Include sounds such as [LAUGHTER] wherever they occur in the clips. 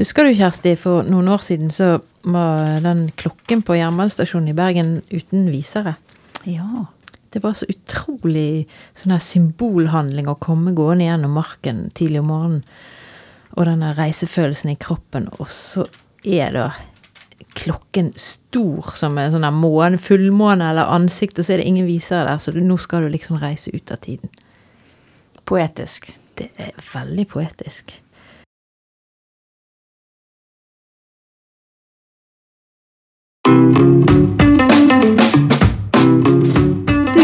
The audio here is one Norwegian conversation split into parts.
Husker du, Kjersti, for noen år siden så var den klokken på jernbanestasjonen i Bergen uten visere. Ja. Det var så utrolig sånn her symbolhandling å komme gående gjennom marken tidlig om morgenen. Og denne reisefølelsen i kroppen. Og så er da klokken stor som en sånn måne, fullmåne eller ansikt, og så er det ingen visere der, så du, nå skal du liksom reise ut av tiden. Poetisk. Det er veldig poetisk.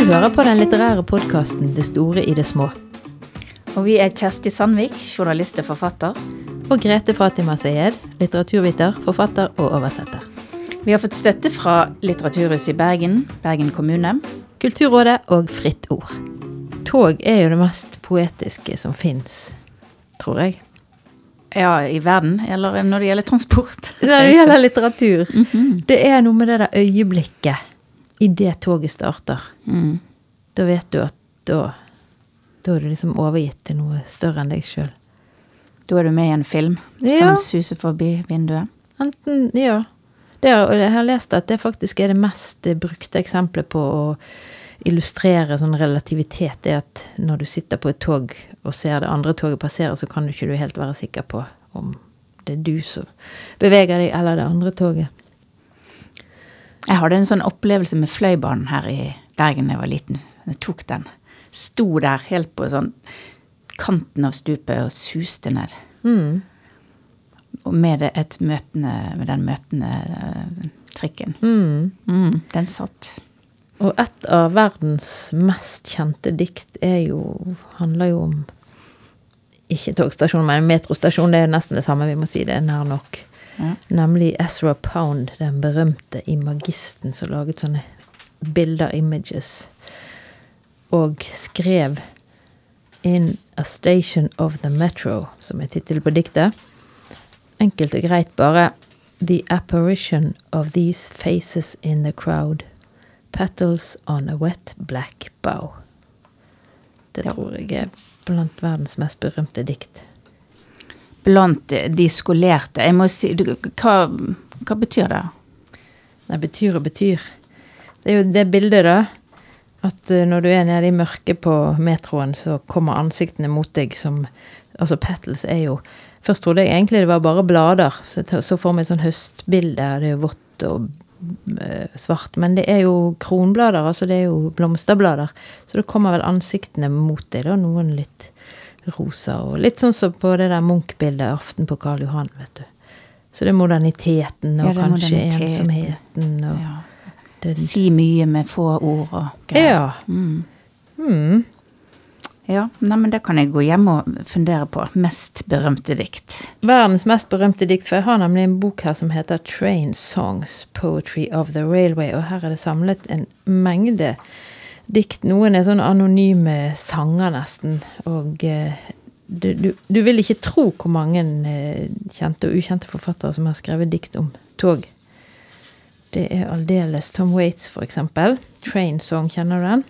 Hører på den litterære podkasten Det store i det små. Og vi er Kjersti Sandvik, journalist og forfatter. Og Grete Fatima Sayed, litteraturviter, forfatter og oversetter. Vi har fått støtte fra Litteraturhuset i Bergen, Bergen kommune. Kulturrådet og Fritt Ord. Tog er jo det mest poetiske som fins, tror jeg. Ja, i verden, eller når det gjelder transport. Når det gjelder [LAUGHS] litteratur. Det er noe med det der øyeblikket idet toget starter. Mm. Da vet du at da, da er du liksom overgitt til noe større enn deg sjøl. Da er du med i en film Ja. som suser forbi vinduet. Enten Ja. Det er, og jeg har lest at det faktisk er det mest brukte eksempelet på å illustrere sånn relativitet. Det at når du sitter på et tog og ser det andre toget passere, så kan du ikke du helt være sikker på om det er du som beveger deg, eller det andre toget. Jeg hadde en sånn opplevelse med Fløibanen her i Bergen da jeg var liten. Jeg tok den. Sto der helt på sånn kanten av stupet og suste ned. Mm. Og med det et møtende, med den møtende eh, trikken. Mm. Mm, den satt. Og et av verdens mest kjente dikt er jo handler jo om ikke togstasjon, men metrostasjon. Det er jo nesten det samme, vi må si det er nær nok. Ja. Nemlig Ezra Pound, den berømte imagisten som laget sånne bilder, images, og skrev In a Station of the Metro, som er tittelen på diktet. Enkelt og greit bare The apparition of these faces in the crowd. Petals on a wet black bow. Det tror jeg er blant verdens mest berømte dikt. Blant de skolerte. Jeg må si, du, hva, hva betyr det? Det betyr og betyr. Det er jo det bildet, da. At eh, når du er nede i mørket på metroen, så kommer ansiktene mot deg som Altså, petals er jo Først trodde jeg egentlig det var bare blader. Så så får vi et sånn høstbilde. Det er vått og eh, svart. Men det er jo kronblader, altså det er jo blomsterblader. Så da kommer vel ansiktene mot deg, da. Noen litt rosa og litt sånn som på det der Munch-bildet, 'Aften på Karl Johan', vet du. Så det er moderniteten og Ja, er kanskje moderniteten. ensomheten og Ja. den. Si mye med få ord og greier. Ja. Mm. Mm. Ja, nei, men det kan jeg gå hjem og fundere på. Mest berømte dikt. Verdens mest berømte dikt, for jeg har nemlig en bok her som heter Train Songs, Poetry of the Railway, og her er det samlet en mengde dikt. Noen er sånn anonyme sanger, nesten, og eh, du, du, du vil ikke tro hvor mange eh, kjente og ukjente forfattere som har skrevet dikt om tog. Det er aldeles Tom Waits, for eksempel. Train Song, kjenner du den?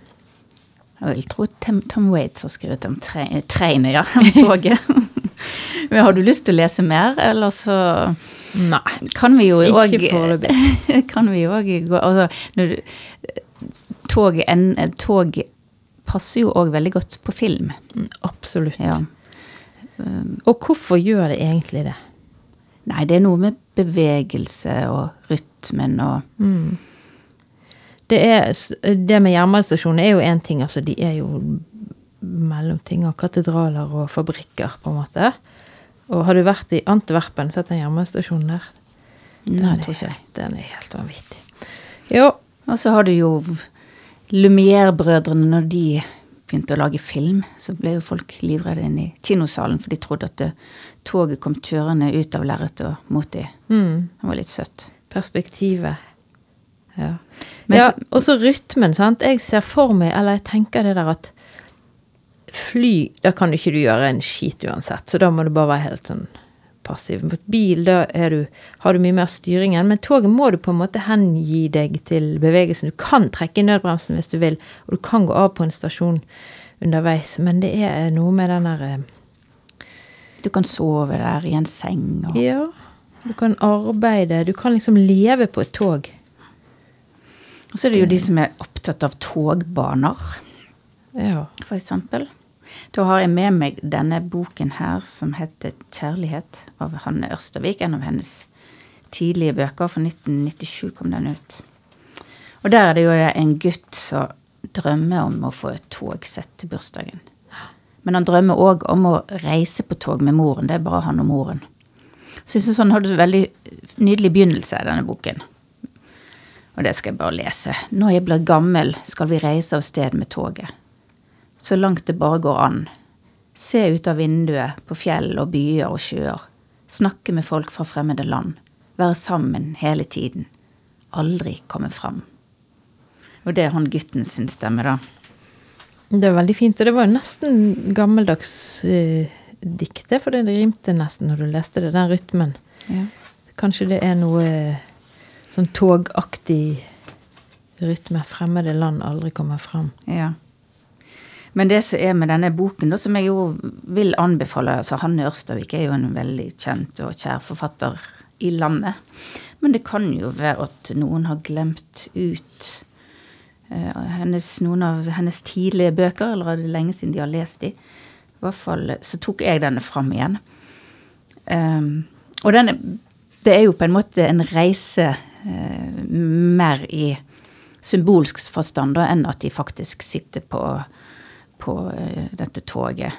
Jeg vil tro Tom, Tom Waits har skrevet om trainet, ja. Om toget. [LAUGHS] men har du lyst til å lese mer, eller så Nei. kan vi jo Ikke foreløpig. [LAUGHS] Kan vi òg gå Altså, når du Tog, en, tog passer jo òg veldig godt på film. Mm, Absolutt. Ja. Og hvorfor gjør det egentlig det? Nei, det er noe med bevegelse og rytmen og Mm. Det, er, det med jernbanestasjoner er jo én ting, altså de er jo mellomting av katedraler og fabrikker, på en måte. Og har du vært i Antwerpen, sett den jernbanestasjonen der? Nei, Den det er helt, den er helt vanvittig. Jo, Og så har du jo Lumière-brødrene, når de begynte å lage film, så ble jo folk livredde inn i kinosalen, for de trodde at det, toget kom kjørende ut av lerretet og mot dem. mm, Det var litt søtt. perspektivet. Ja. Men ja, og så rytmen, sant. Jeg ser for meg, eller jeg tenker det der at fly, da kan ikke du gjøre en skit uansett, så da må du bare være helt sånn passiv. På bil, da du, har du mye mer styringen, men toget må du på en måte hengi deg til bevegelsen. Du kan trekke i nødbremsen hvis du vil, og du kan gå av på en stasjon underveis, men det er noe med den der eh, Du kan sove der i en seng. Og, Ja. Du kan arbeide. Du kan liksom leve på et tog. og så er det jo de som er opptatt av togbaner, Ja. for eksempel. Da har jeg med meg denne boken her som heter 'Kjærlighet' av Hanne Ørstavik. En av hennes tidlige bøker. For 1997 kom den ut. Og der er det jo en gutt som drømmer om å få et togsett til bursdagen. Men han drømmer òg om å reise på tog med moren. Det er bare han og moren. Så jeg synes han hadde en veldig nydelig begynnelse, i denne boken. Og det skal jeg bare lese. Når jeg blir gammel, skal vi reise av sted med toget. Så langt det bare går an. Se ut av vinduet på fjell og byer og sjøer. Snakke med folk fra fremmede land. Være sammen hele tiden. Aldri komme fram. Og det er han gutten sin stemme, da. Det er veldig fint. Og det var jo nesten gammeldags eh, dikte, for det rimte nesten når du leste det. Den rytmen. Ja. Kanskje det er noe eh, sånn togaktig rytme. Fremmede land aldri kommer fram. Ja. Men det som er med denne boken, da, som jeg jo vil anbefale altså Hanne Ørstavik er jo en veldig kjent og kjær forfatter i landet. Men det kan jo være at noen har glemt ut eh, hennes, noen av hennes tidlige bøker, eller er det lenge siden de har lest de. I hvert fall så tok jeg denne fram igjen. Um, og denne, det er jo på en måte en reise eh, mer i symbolsk forstand da, enn at de faktisk sitter på, på eh, dette toget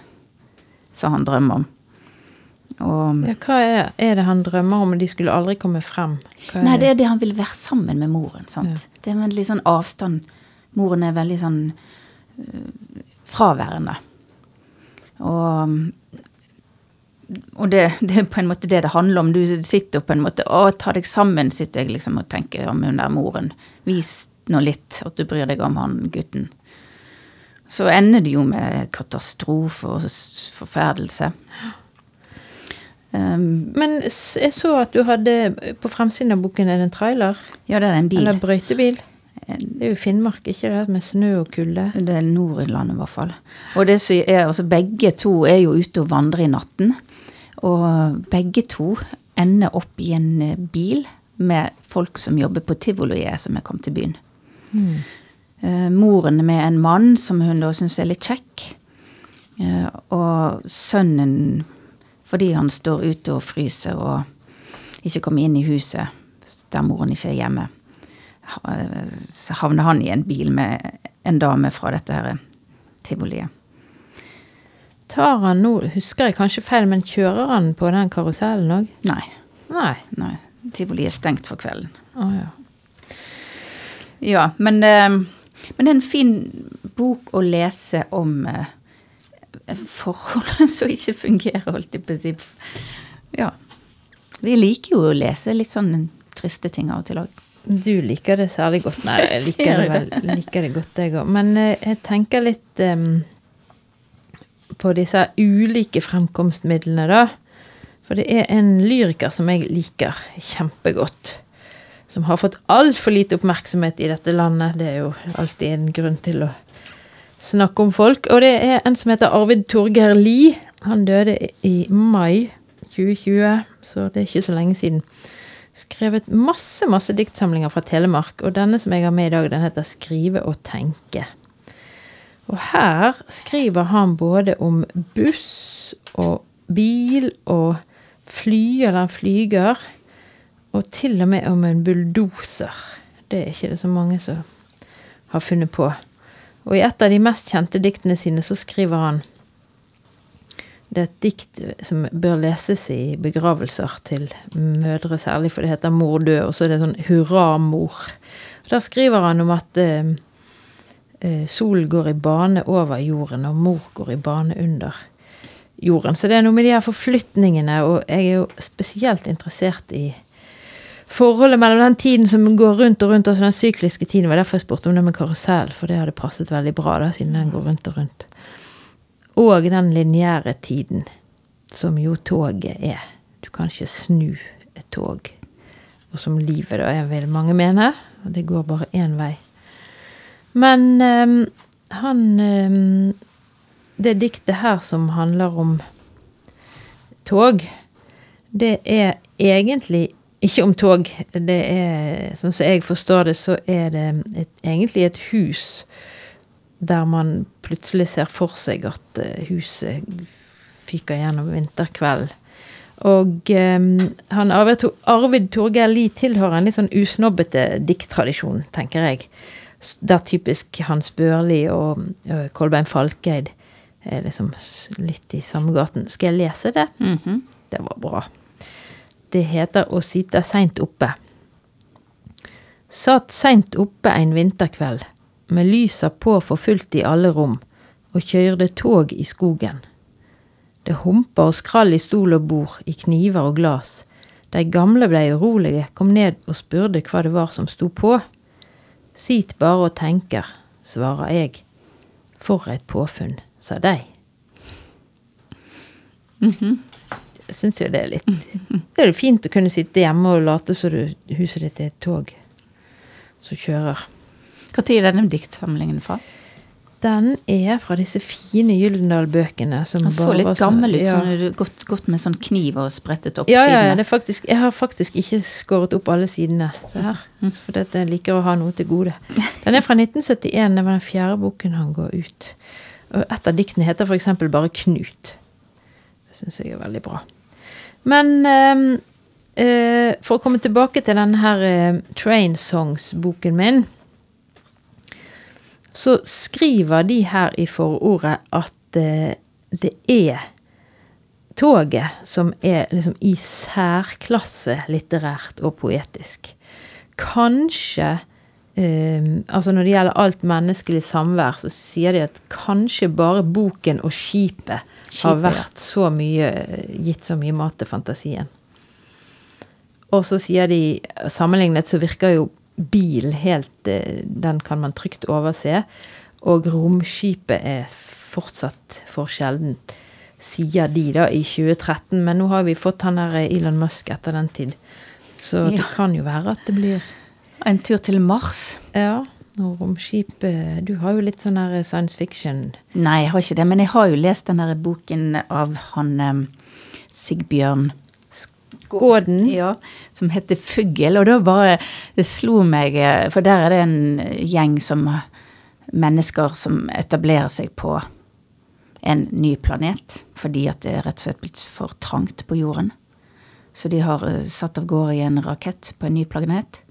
som han drømmer om. Og, Ja, hva er, er det han drømmer om? De skulle aldri komme frem. Hva Nei, det er det han vil være sammen med moren. sant? Det er veldig sånn avstand. Moren er veldig sånn øh, fraværende. Og, og det, det er på en måte det det handler om. Du sitter på en måte Å, ta deg sammen, sitter jeg liksom og tenker om hun der moren. Vis nå litt at du bryr deg om han gutten. Så ender det jo med katastrofe og forferdelse. Um, Men jeg så at du hadde på fremsiden av boken er det en trailer. ja, det er en bil. Eller brøytebil. Det er jo Finnmark, ikke det? Med snø og kulde. Det er Nord-Irland i hvert fall. Og det som er, altså begge to er jo ute og vandrer i natten. Og begge to ender opp i en eh, bil med folk som jobber på tivoliet som er kommet til byen. Eh, moren med en mann som hun da syns er litt kjekk. Eh, og sønnen fordi han står ute og fryser og ikke kommer inn i huset der moren ikke er hjemme så havner han i en bil med en dame fra dette her tivoliet. Tar han nå, husker jeg kanskje feil, men kjører han på den karusellen òg? Nei, Nei. nei. Tivoliet er stengt for kvelden. Å ja. Ja, men, eh, men det er en fin bok å lese om eh, forhold [LAUGHS] som ikke fungerer, holdt jeg på å si. Ja. Vi liker jo å lese litt sånn triste ting av og til òg. Du liker det særlig godt. Nei, jeg [LAUGHS] liker det, vel, liker det godt, jeg òg. Men eh, jeg tenker litt um, på disse ulike fremkomstmidlene, da. For det er en lyriker som jeg liker kjempegodt. Som har fått altfor lite oppmerksomhet i dette landet. Det er jo alltid en grunn til å snakke om folk. Og det er en som heter Arvid Torgeir Lie. Han døde i mai 2020, så det er ikke så lenge siden skrevet masse masse diktsamlinger fra Telemark, og denne som jeg har med i dag, den heter 'Skrive og tenke'. Og her skriver han både om buss og bil og fly eller han flyger, og til og med om en bulldoser. Det er ikke det så mange som har funnet på. Og i et av de mest kjente diktene sine så skriver han det er et dikt som bør leses i begravelser til mødre, særlig, for det heter 'Mor død', og så er det sånn 'Hurra, mor'. Og Der skriver han om at eh, eh, solen går i bane over jorden, og mor går i bane under jorden. Så det er noe med de her forflytningene, og jeg er jo spesielt interessert i forholdet mellom den tiden som går rundt og rundt, altså den sykliske tiden. Var derfor jeg spurte om det med karusell, for det hadde passet veldig bra, da, siden den går rundt og rundt. Og den lineære tiden, som jo toget er. Du kan ikke snu et tog. Og som livet da er, vil mange mene. Og det går bare én vei. Men ehm, han ehm, Det diktet her som handler om tog, det er egentlig ikke om tog. Det er, sånn som jeg forstår det, så er det et, egentlig et hus der man plutselig ser for seg at eh, huset fyker gjennom vinterkvelden. Og um, han Arvid, Arvid Torgeir Lie tilhører en litt sånn usnobbete dikttradisjon, tenker jeg. Der typisk Hans Børli og, og Kolbein Falkeid er liksom litt i samme gaten. Skal jeg lese det? Mhm. Det var bra. Det heter å sitte seint oppe. Satt seint oppe en vinterkveld, med lysa på for fullt i alle rom, og kjørte tog i skogen. Det humpa og skrall i stol og bord, i kniver og glas. De gamle blei urolige, kom ned og spurte hva det var som sto på. Sit bare og tenker, svarer jeg. For et påfunn, sa de. Jeg syns jo det er litt Det er jo fint å kunne sitte hjemme og late som du, huset ditt er et tog som kjører. Når er denne diktsamlingen fra? Den er fra disse fine Gyldendal-bøkene. som Han så litt var gammel ut, ja. sånn gått, gått med sånn kniv og sprettet opp Ja, ja, ja, sidene. det er faktisk, jeg har faktisk ikke skåret opp alle sidene. Se her. Mm. For jeg liker å ha noe til gode. Den er fra 1971. Det var den fjerde boken han går ut. Og et av diktene heter f.eks. bare Knut. Det syns jeg er veldig bra. Men ehm, eh, for å komme tilbake til denne her eh, Train Songs-boken min, så skriver de her i forordet at eh, det er toget som er liksom i særklasse litterært og poetisk. Kanskje eh, Altså når det gjelder alt menneskelig samvær, så sier de at kanskje bare boken og skipet, Skipet, har vært så mye gitt så mye mat til fantasien. Og så sier de sammenlignet så virker jo bil helt eh, Den kan man trygt overse. Og romskipet er fortsatt for sjeldent, sier de da i 2013. Men nå har vi fått han der Elon Musk etter den tid. Så det kan jo være at det blir En tur til Mars? Ja, og romskipet Du har jo litt sånn her science fiction Nei, jeg har ikke det, men jeg har jo lest den der boken av han um, Sigbjørn Skåden. Ja, som heter Fugl. Og da bare Det slo meg eh, For der er det en gjeng som mennesker som etablerer seg på en ny planet fordi at det er rett og slett blitt for trangt på jorden. Så de har eh, satt av gårde i en rakett på en ny planet.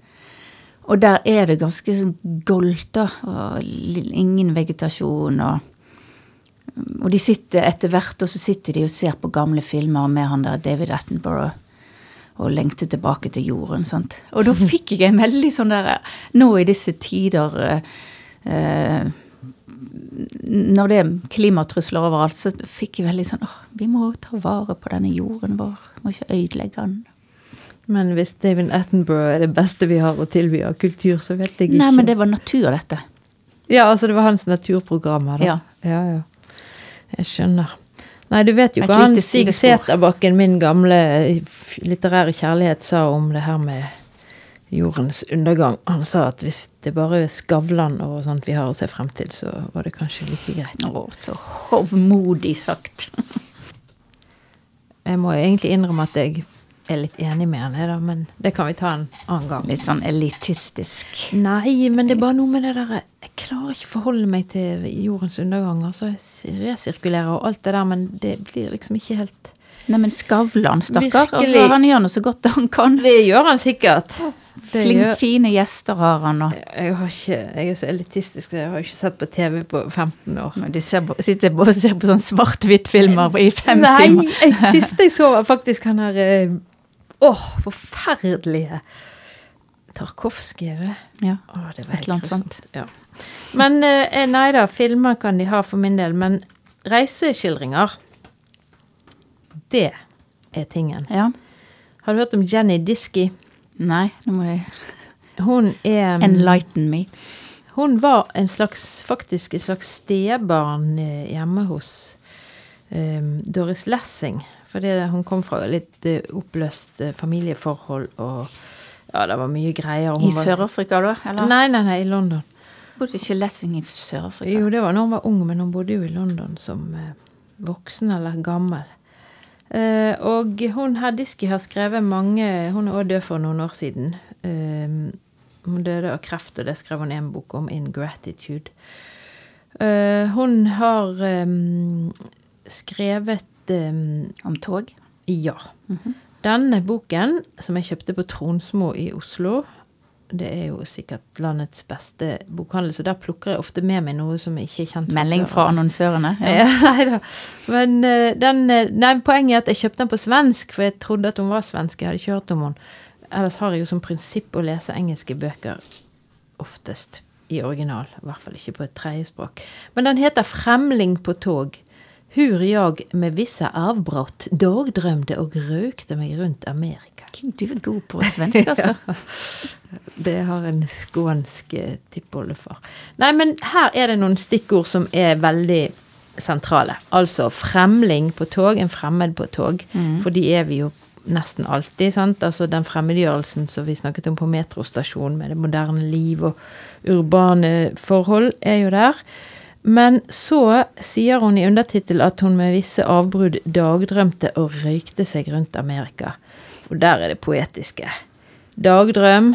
Og der er det ganske sånn goldt, da. Og ingen vegetasjon og Og de sitter etter hvert, og så sitter de og ser på gamle filmer med han der David Attenborough og lengter tilbake til jorden. sant? Og da [LAUGHS] fikk jeg en veldig sånn der Nå i disse tider eh, eh, Når det er klimatrusler overalt, så fikk jeg veldig sånn åh, vi må ta vare på denne jorden vår. Må ikke ødelegge den. Men hvis David Attenborough er det beste vi har å tilby av kultur, så vet jeg ikke. Nei, men det var natur, dette. Ja, altså det var hans naturprogram her, da. Ja. ja, ja. Jeg skjønner. Nei, du vet jo hva han Stig. Seterbakken, min gamle litterære kjærlighet, sa om det her med jordens undergang. Han sa at hvis det bare er Skavlan og sånt vi har å se frem til, så var det kanskje like greit. Å, så hovmodig sagt. Jeg må egentlig innrømme at jeg er litt enig med henne, da, men det kan vi ta en annen gang. Litt sånn elitistisk. Nei, men det er bare noe med det derre Jeg klarer ikke forholde meg til jordens undergang. Altså, jeg resirkulerer og alt det der, men det blir liksom ikke helt Nei, men Skavlan, stakkar. Altså, han gjør nå så godt han kan. Det gjør han sikkert. Det Flink, gjør, fine gjester har han, og jeg, har ikke, jeg er så elitistisk, jeg har ikke sett på TV på 15 år. Men du på, sitter og ser på sånn svart-hvitt-filmer i fem Nei, timer. Nei, siste jeg så var faktisk han her eh, Åh, forferdelige Tarkovskij, er det? Ja. Åh, det var Et eller annet sant. Ja. Men eh, nei da, filmer kan de ha for min del. Men reiseskildringer, det er tingen. ja. Har du hørt om Jenny Diski? Nei, nå må jeg Hun er enlighten me. Hun var en slags, faktisk et slags stebarn eh, hjemme hos um, Doris Lessing. Fordi hun kom fra litt eh, oppløst eh, familieforhold, og ja, det var mye greier. I Sør-Afrika, da? Eller? Nei, nei, nei, i London. Bodde ikke Lessing i Sør-Afrika? Jo, det var når hun var ung, men hun bodde jo i London som eh, voksen eller gammel. Uh, og hun Hadiski har skrevet mange Hun er også død for noen år siden. Uh, hun døde av kreft, og det skrev hun en bok om, 'Ingratitude'. Uh, hun har um, skrevet eh, Om tog. Ja. Denne boken, som jeg kjøpte på Tronsmo i Oslo Det er jo sikkert landets beste bokhandel, så der plukker jeg ofte med meg noe som jeg ikke er kjent Melding fra annonsørene. Ja. [LAUGHS] nei da. Men eh, den, eh, nei, poenget er at jeg kjøpte den på svensk, for jeg trodde at hun var svensk. Jeg hadde ikke hørt om henne. Ellers har jeg jo som prinsipp å lese engelske bøker oftest i original. I hvert fall ikke på et tredjespråk. Men den heter 'Fremling på tog'. Hur jag med vissa avbrott dagdrömde og røkte meg rundt Amerika. Du er god på svensk, altså. [LAUGHS] Det har en skånsk eh, tippoldefar. Nei, men her er det noen stikkord som er veldig sentrale. Altså fremling på tog, en fremmed på tog. For de er vi jo nesten alltid. sant? Altså Den fremmedgjørelsen som vi snakket om på metrostasjonen, med det moderne liv og urbane forhold, er jo der. Men så sier hun i undertittel at hun med visse avbrudd dagdrømte og røykte seg rundt Amerika. Og der er det poetiske. Dagdrøm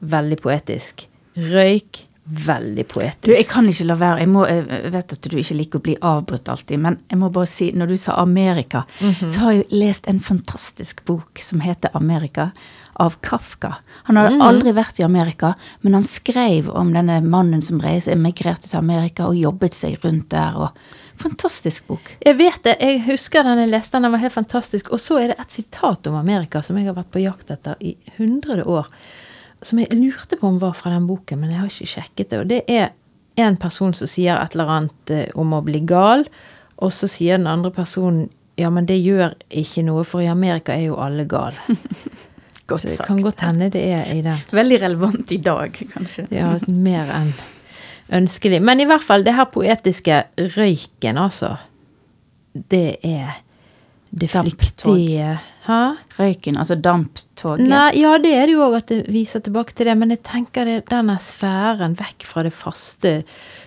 veldig poetisk. Røyk veldig poetisk. Du, jeg kan ikke la være. Jeg, må, jeg vet at du ikke liker å bli avbrutt alltid, men jeg må bare si, når du sa Amerika, så har jeg lest en fantastisk bok som heter Amerika, av Kafka. Han hadde aldri vært i Amerika, men han skrev om denne mannen som reiste, emigrerte til Amerika og jobbet seg rundt der. og Fantastisk bok. Jeg vet det. Jeg husker den jeg leste den. Den var helt fantastisk. Og så er det et sitat om Amerika som jeg har vært på jakt etter i hundre år. Som jeg lurte på om var fra den boken, men jeg har ikke sjekket det. Og det er en person som sier et eller annet eh, om å bli gal, og så sier den andre personen ja, men det gjør ikke noe, for i Amerika er jo alle gal. [LAUGHS] Godt Så det kan godt hende det er i den. Veldig relevant i dag, kanskje. Ja, mer enn ønskelig. Men i hvert fall, det her poetiske røyken, altså. Det er det flyktige Hæ? Røyken, altså damptoget. Nei, ja, det er det jo òg at det viser tilbake til det, men jeg tenker det, denne sfæren vekk fra det faste,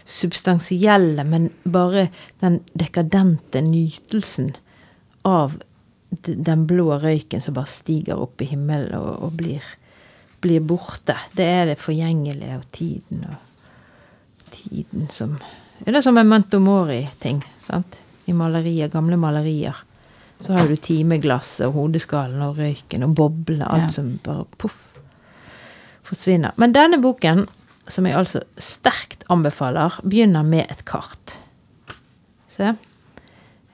substansielle, men bare den dekadente nytelsen av den blå røyken som bare stiger opp i himmelen og, og blir, blir borte. Det er det forgjengelige og tiden og tiden som Det er som en mentomori-ting. sant? I malerier, gamle malerier. Så har du timeglasset og hodeskallen og røyken og boblene, alt Ja. som bare poff forsvinner. Men denne boken, som jeg altså sterkt anbefaler, begynner med et kart. Se.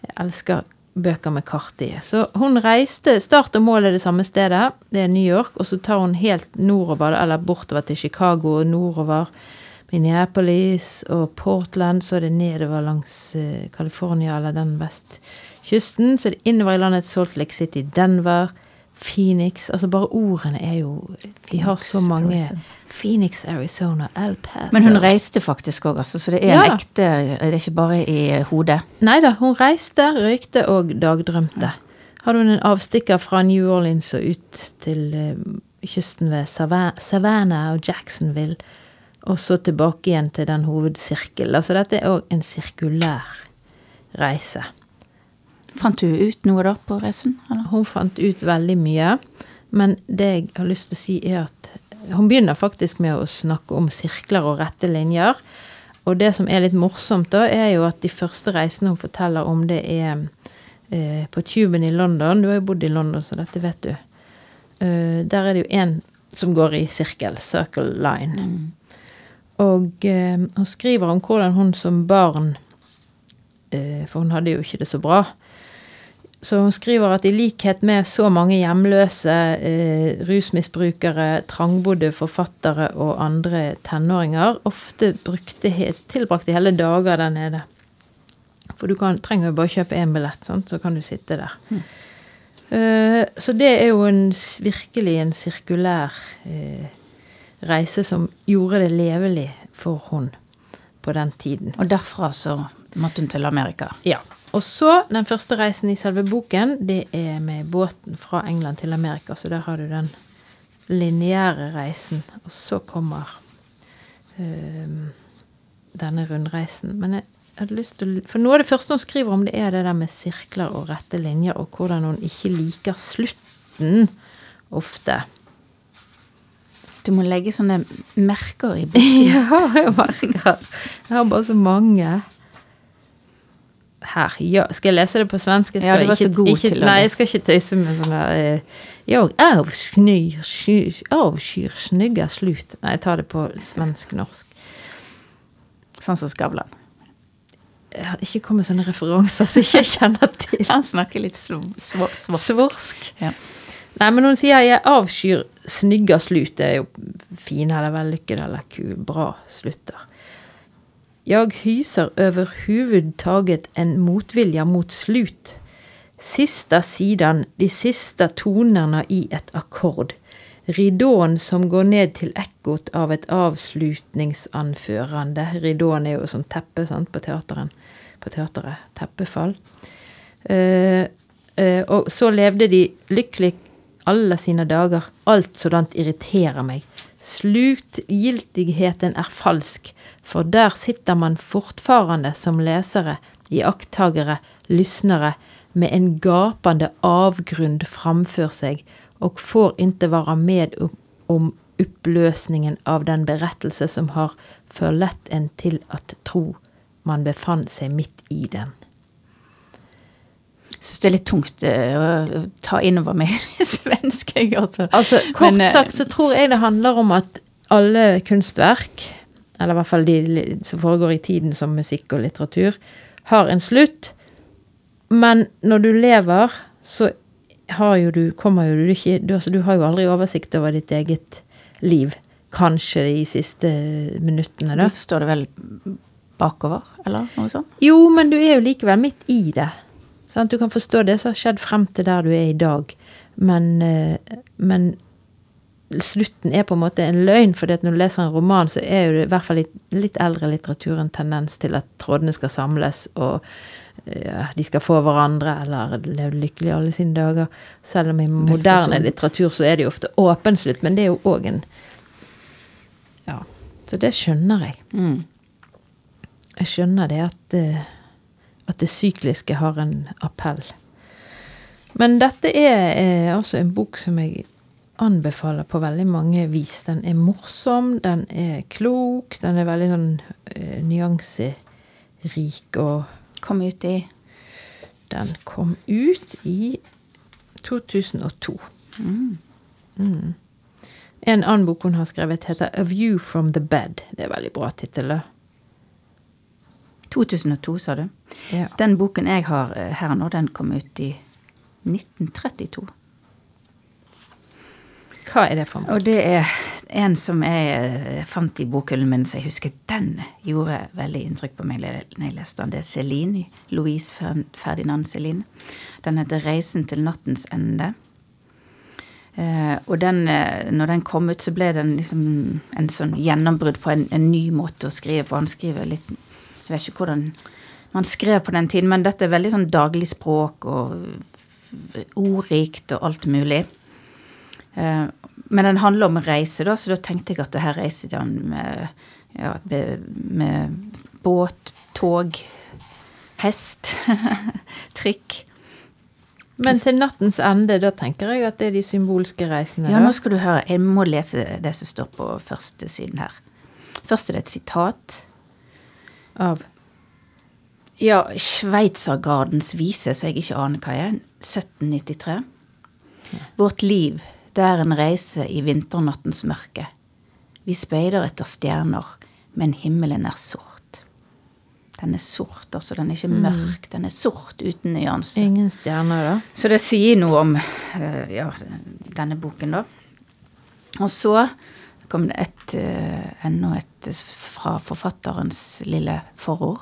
Jeg elsker bøker med kart i. Så hun reiste Start og mål er det samme stedet. Det er New York. Og så tar hun helt nordover, eller bortover til Chicago og nordover. Minneapolis og Portland. Så er det nedover langs eh, California eller den vestkysten. Så er det innover i landet Salt Lake City, Denver, Phoenix. Altså bare ordene er jo Vi har så Phoenix, mange Arizona. Phoenix, Arizona, El Paso Men hun reiste faktisk òg, altså, så det er Ja. en ekte Det er ikke bare i hodet. Nei da, hun reiste, røykte og dagdrømte. Hadde hun en avstikker fra New Orleans og ut til eh, kysten ved Savannah og Jacksonville, og så tilbake igjen til den hovedsirkelen. Altså dette er òg en sirkulær reise. Fant hun ut noe da på reisen? Eller? Hun fant ut veldig mye, men det jeg har lyst til å si, er at hun begynner faktisk med å snakke om sirkler og rette linjer. Og det som er litt morsomt, da, er jo at de første reisene hun forteller om, det er eh, på Tuben i London. Du har jo bodd i London, så dette vet du. Eh, der er det jo én som går i sirkel, circle line. Og eh, hun skriver om hvordan hun som barn For hun hadde jo ikke det så bra. Så hun skriver at i likhet med så mange hjemløse, eh, rusmisbrukere, trangbodde forfattere og andre tenåringer, ofte brukte, tilbrakte hele dager der nede. For du kan, trenger jo bare kjøpe én billett, sant? så kan du sitte der. Eh, så det er jo en, virkelig en sirkulær eh, reise som gjorde det levelig for hun på den tiden. Og derfra så måtte hun til Amerika. Ja. Og så, den første reisen i selve boken, det er med båten fra England til Amerika. Så der har du den lineære reisen. Og så kommer øh, denne rundreisen. Men jeg, hadde lyst til, For noe av det første hun skriver om, det er det der med sirkler og rette linjer, og hvordan hun ikke liker slutten ofte. Du må legge sånne merker i [LAUGHS] boken. Ja, jeg merker Jeg har bare så mange. Her. Ja, skal jeg lese det på svensk? Jeg Ja, skal du var så ikke- god ikke, til å Nei, jeg skal ikke tøyse med sånn der eh, Jeg avskyr, sky- avskyr snygge slut. Nei, jeg tar det på svensk-norsk. Sånn som Skavlan. Jeg har ikke kommet sånne referanser som jeg ikke kjenner til. Han snakker litt sv sv svorsk. Svorsk. Ja. Nei, men hun sier jeg avskyr snygge slut. Det er jo fine eller vellykkede eller kul, bra slutter. Jag hyser överhuvudtaget en motvilja mot slut. Sista sidan, de sista tonerna i ett akkord. Ridån som går ned til ekkot av et avslutningsanførende. Ridån er jo som teppe sant, på teateren. På teateret. Teppefall. Uh, uh, og så levde de lykkelig alle sine dager. Alt sådant irriterer meg. Slutgiltigheten er falsk, for der sitter man fortfarande som lesere, iakttagere, lyssnare, med en gapande avgrund framför seg, og får inte vara med om- oppløsningen av den berättelse som har förlett en til at tro man befant seg midt i den. Syns det er litt tungt eh, å ta innover meg [LAUGHS] svensk, jeg også. Altså, kort Men, eh, sagt så tror jeg det handler om at alle kunstverk, eller i hvert fall de som foregår i tiden som musikk og litteratur, har en slutt. Men når du lever, så har jo du, kommer jo du ikke du, altså, du har jo aldri oversikt over ditt eget liv. Kanskje de siste minuttene, Du står det vel bakover, eller noe sånt? Jo, men du er jo likevel midt i det. Sant? Du kan forstå det som har skjedd frem til der du er i dag. Men, eh, men slutten er på en måte en løgn, for når du leser en roman, så er jo i hvert fall litt, litt eldre litteratur en tendens til at trådene skal samles, og ja, de skal få hverandre, eller leve lykkelig alle sine dager. Selv om i moderne litteratur så er det jo ofte åpen slutt, men det er jo òg en Ja. Så det skjønner jeg. Mm. Jeg skjønner det at, eh, at det sykliske har en appell. Men dette er eh, altså en bok som jeg anbefaler på veldig mange vis. Den er morsom, den er klok, den er veldig sånn eh, nyanserik, og Kom ut i den kom ut i 2002. Mm. En annen bok hun har skrevet, heter A View from the Bed. Det er veldig bra tittel. 2002, sa du. Ja. Den boken jeg har eh, her nå, den kom ut i 1932. Hva er det for noe? Og det er en som jeg eh, fant i bokhyllen min, så jeg husker den gjorde veldig inntrykk på meg når jeg leste den. Det er Celine, Louise Ferdinand Celine. Den heter 'Reisen til nattens ende'. Eh, og den, når den kom ut, så ble den liksom en sånn gjennombrudd på en, en ny måte å skrive på. Han skriver litt Jeg vet ikke hvordan man skrev på den tiden, men dette er veldig sånn daglig språk og ordrikt og alt mulig. Eh, Men den handler om reise, da, så da tenkte jeg at det her reiser han med, ja, med, med båt, tog, hest, [LAUGHS] trikk. Men til nattens ende, da tenker jeg at det er de symbolske reisene. Ja, nå skal du høre. Jeg må lese det som står på første siden her. Først er det et sitat. Av Ja, Sveitsergardens vise, som jeg ikke aner hva er. 1793. Vårt liv, det er en reise i vinternattens mørke. Vi speider etter stjerner, men himmelen er sort. Den er sort, altså. Den er ikke mørk. Den er sort uten nyanser. ingen stjerner, da. Så det sier noe om eh, ja, denne boken, da. Og så kom det et, eh, enda et fra forfatterens lille forord.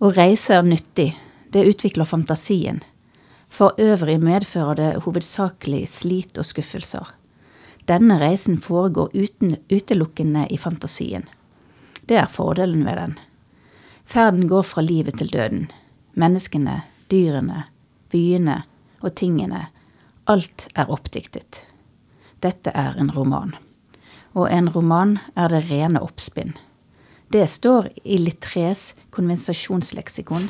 Å reise er nyttig. Det utvikler fantasien. For øvrig medfører det hovedsakelig slit og skuffelser. Denne reisen foregår uten, utelukkende i fantasien. Det er fordelen ved den. Ferden går fra livet til døden. Menneskene, dyrene, byene og tingene. Alt er oppdiktet. Dette er en roman. Og en roman er det rene oppspinn. Det står i Littrés konvensasjonsleksikon.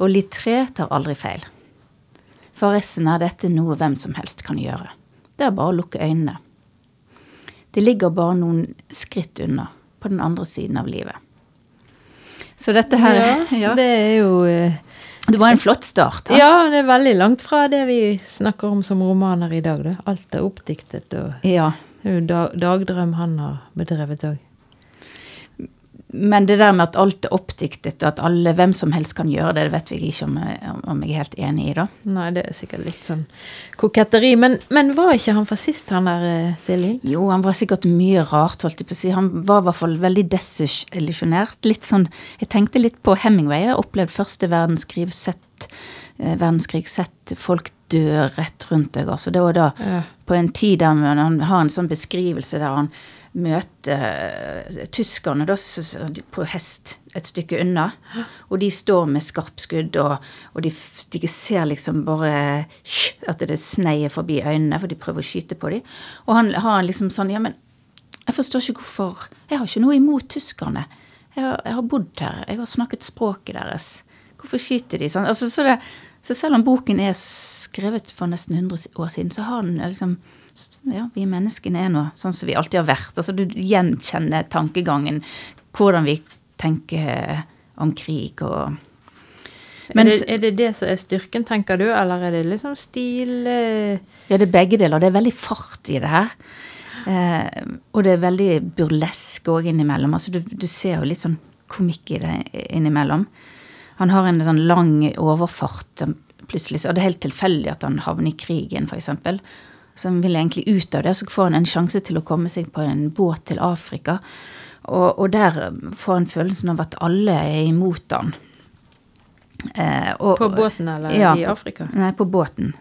Og Littré tar aldri feil. Forresten er dette noe hvem som helst kan gjøre. Det er bare å lukke øynene. Det ligger bare noen skritt unna, på den andre siden av livet. Så dette her Ja, det er jo eh, Det var en flott start. da. Ja, det er veldig langt fra det vi snakker om som romaner i dag. Da. Alt er oppdiktet, og ja. Det er jo dag, dagdrøm han har bedrevet òg. Men det der med at alt er oppdiktet, og at alle, hvem som helst kan gjøre det, det vet vi ikke om, om jeg er helt enig i, da. Nei, det er sikkert litt sånn koketteri. Men, men var ikke han fascist, han der, eh, Jo, han var sikkert mye rart, holdt jeg på å si. Han var i hvert fall veldig desillusjonert. Litt sånn Jeg tenkte litt på Hemingway. Jeg har opplevd første verdenskrig, sett, eh, verdenskrig, sett folk dø rett rundt deg. Altså, det var da Ja. på en tid der man- han har en sånn beskrivelse der han møter eh, tyskerne da, på hest et stykke unna. Og de står med skarpskudd, og, og de, de ser liksom bare at det sneier forbi øynene, for de prøver å skyte på dem. Og han har liksom sånn Ja, men jeg forstår ikke hvorfor Jeg har ikke noe imot tyskerne. Jeg har, jeg har bodd her. Jeg har snakket språket deres. Hvorfor skyter de sånn? Altså, så, det, så selv om boken er skrevet for nesten 100 år siden, så har den liksom Ja, vi menneskene er nå sånn som vi alltid har vært. Altså, du gjenkjenner tankegangen, hvordan vi tenker om krig og Men er det, er det det som er styrken, tenker du, eller er det liksom stil eh, Ja, det er begge deler. Det er veldig fart i det her. Eh, og det er veldig burlesk òg innimellom. Altså, du, du ser jo litt sånn komikk i det innimellom. Han har en sånn lang overfart plutselig, så- og det er helt tilfeldig at han havner i krigen, f.eks. Så han vil egentlig ut av det, så får han en sjanse til å komme seg på en båt til Afrika. Og, og der får han følelsen av at alle er imot han. Eh, og- På båten eller Ja, i Afrika? Nei, på båten.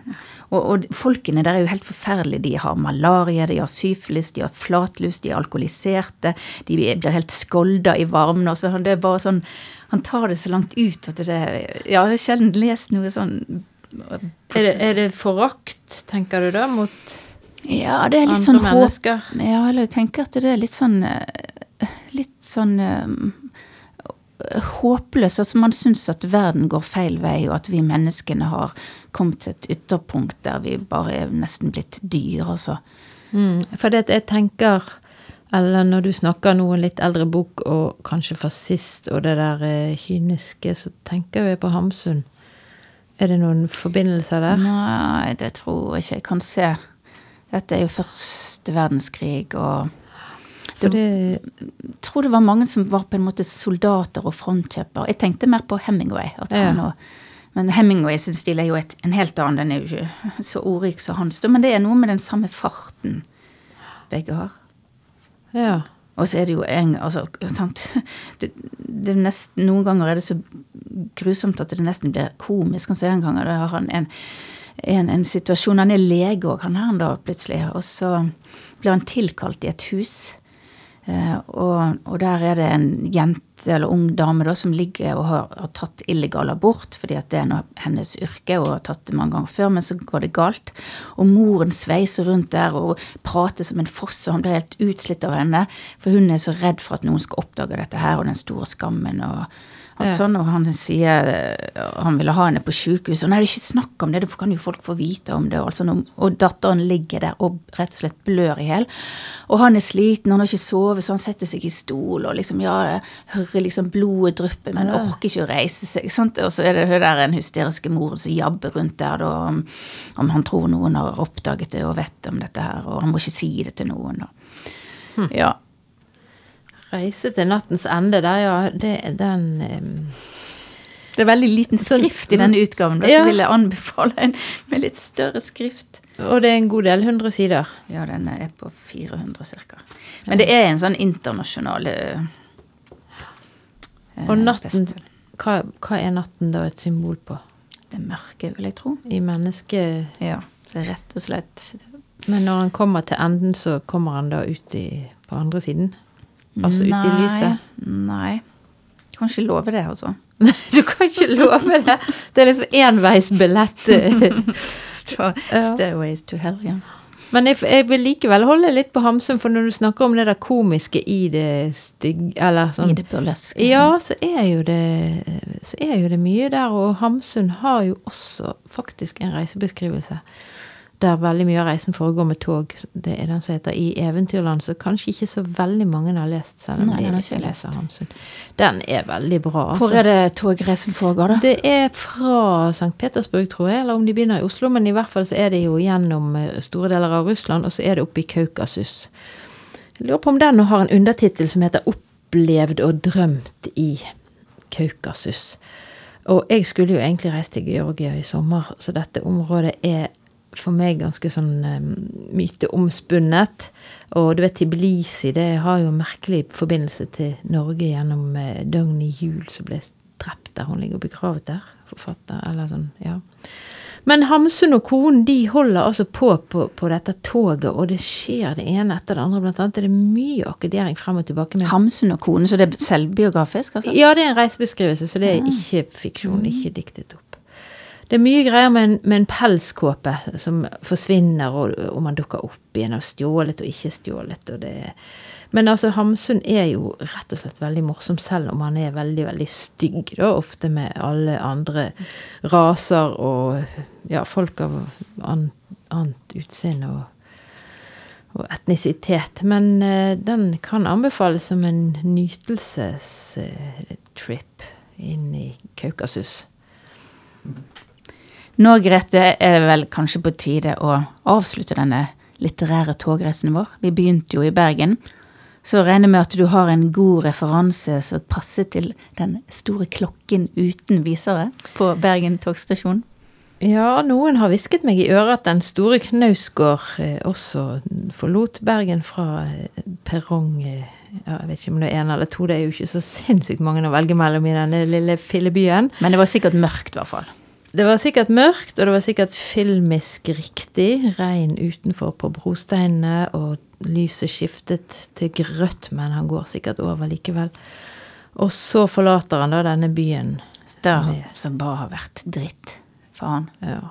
Og, og folkene der er jo helt forferdelige. De har malaria, de har syfilis, de har flatlus, de er alkoholiserte. De blir helt skolda i varmen. Og så, det er bare sånn, han tar det så langt ut at det Ja, jeg har sjelden lest noe sånn Er det, er det forakt, tenker du da, mot Ja, det er litt sånn håp... mennesker? Ja, eller jeg tenker at det er litt sånn eh, Litt sånn håpløst. Altså man syns at verden går feil vei, og at vi menneskene har kommet til et ytterpunkt der vi bare er nesten blitt dyr, altså. Mm, for det jeg tenker Eller når du snakker noe litt eldre bok, og kanskje fascist og det der eh, kyniske, så tenker jeg på Hamsun. Er det noen forbindelser der? Nei, det tror jeg ikke jeg kan se. Dette er jo første verdenskrig, og det, jeg tror det var mange som var på en måte soldater og frontkjøper. Jeg tenkte mer på Hemingway. Ja. han og, men Hemingway sin stil er jo et, en helt annen. Den er jo ikke så ordrik som hans. Men det er noe med den samme farten begge har. Ja. Og så er det jo en altså? Det, det nesten, Noen ganger er det så grusomt at det nesten blir komisk. Altså, en gang har han en, en, en situasjon Han er lege òg, han her da, plutselig. Og så blir han tilkalt i et hus. Eh, og, og der er det en jente eller ung dame da, som ligger og har, har tatt illegal abort, fordi at det er noe, hennes yrke og har tatt det mange ganger før, men så går det galt. Og moren sveiser rundt der og prater som en foss, og han blir helt utslitt av henne. For hun er så redd for at noen skal oppdage dette her, og den store skammen og alt Ja. sånn. Og han sier eh, han ville ha henne på sjukehuset. Nei, det er ikke snakk om det, det kan jo folk få vite om det. Og. Og- datteren ligger der og rett og slett blør i hjel. Og han er sliten, han har ikke sovet, så han setter seg i stol og liksom, ja, hører liksom blodet dryppe, men orker ikke å reise seg. Sant? Og så er det hun der en hysteriske moren som jabber rundt der da, om, om han tror noen har oppdaget det og vet om dette her, og han må ikke si det til noen. Da. Ja. Reise til nattens ende, der, ja. Det, den um... Det er veldig liten skrift i denne utgaven, da, Ja. så vil jeg anbefale en med litt større skrift. Og det er en god del hundre sider. Ja, den er på 400 ca. Men det er en sånn internasjonal eh, Og natten, hva, hva er natten da et symbol på? Det mørke, vil jeg tro. I mennesket Ja, det er rett og slett Men når han kommer til enden, så kommer han da ut i, på andre siden? Altså ut i lyset? Nei. Du Kan ikke love det, altså. [LAUGHS] Du kan ikke love det! Det er liksom enveisbillett. [LAUGHS] Sta- Stairways to hell, ja. Men jeg, jeg vil likevel holde litt på Hamsun, for når du snakker om det der komiske i det stygge Eller sånn I det burleske. Ja, så er jo det Så er jo det mye der, og Hamsun har jo også faktisk en reisebeskrivelse der veldig mye av reisen foregår med tog. Det er den som heter I eventyrland, så kanskje ikke så veldig mange har lest, selv om Nei, de har ikke leser Hamsun. Den er veldig bra. altså. Hvor er det togreisen foregår, da? Det er fra St. Petersburg, tror jeg, eller om de begynner i Oslo. Men i hvert fall så er det jo gjennom eh, store deler av Russland, og så er det oppe i Kaukasus. Jeg lurer på om den har en undertittel som heter 'Opplevd og drømt i Kaukasus'. Og jeg skulle jo egentlig reise til Georgia i sommer, så dette området er for meg ganske sånn um, myteomspunnet. Og du vet, Tbilisi det har jo merkelig forbindelse til Norge gjennom uh, Dagny Juel, som ble drept der. Hun ligger begravet der. Forfatter, eller sånn, ja. Men Hamsun og konen de holder altså på, på på dette toget, og det skjer det ene etter det andre. Blant annet er det mye akkedering frem og tilbake. med Hamsun og kone, så det er selvbiografisk? altså? ja, det er en reisebeskrivelse, så det er ikke fiksjon, ikke diktet opp. Det er mye greier med en, med en pelskåpe som forsvinner, og, og man dukker opp igjen, og stjålet og ikke stjålet. Og det, men altså, Hamsun er jo rett og slett veldig morsom, selv om han er veldig, veldig stygg, da, ofte med alle andre raser og ja, folk av an, annet utseende og og etnisitet. Men eh, den kan anbefales som en nytelsestrip inn i Kaukasus. Nå, Grete, er det vel kanskje på tide å avslutte denne litterære togreisen vår. Vi begynte jo i Bergen. Så regner jeg med at du har en god referanse som passer til den store klokken uten visere på Bergen togstasjon. Ja, noen har hvisket meg i øret at den store Knausgård eh, også forlot Bergen fra eh, perrong eh, ja, Jeg vet ikke om det er én eller to, det er jo ikke så sinnssykt mange å velge mellom i denne lille fillebyen. Men det var sikkert mørkt, i hvert fall. Det var sikkert mørkt, og det var sikkert filmisk riktig. Regn utenfor på brosteinene, og lyset skiftet til grøtt, men han går sikkert over likevel. Og så forlater han da denne byen. Der, som bare har vært dritt for han. Ja.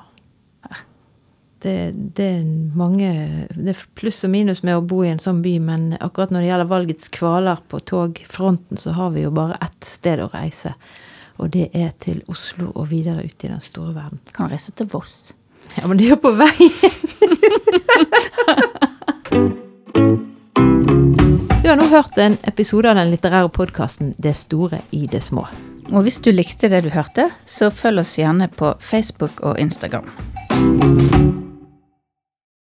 Det, det er mange Det er pluss og minus med å bo i en sånn by, men akkurat når det gjelder valgets kvaler på togfronten, så har vi jo bare ett sted å reise. Og det er til Oslo og videre ut i den store verden. Kan reise til Voss. Ja, men det er jo på veien! Du har nå hørt en episode av den litterære podkasten Det store i det små. Og hvis du likte det du hørte, så følg oss gjerne på Facebook og Instagram.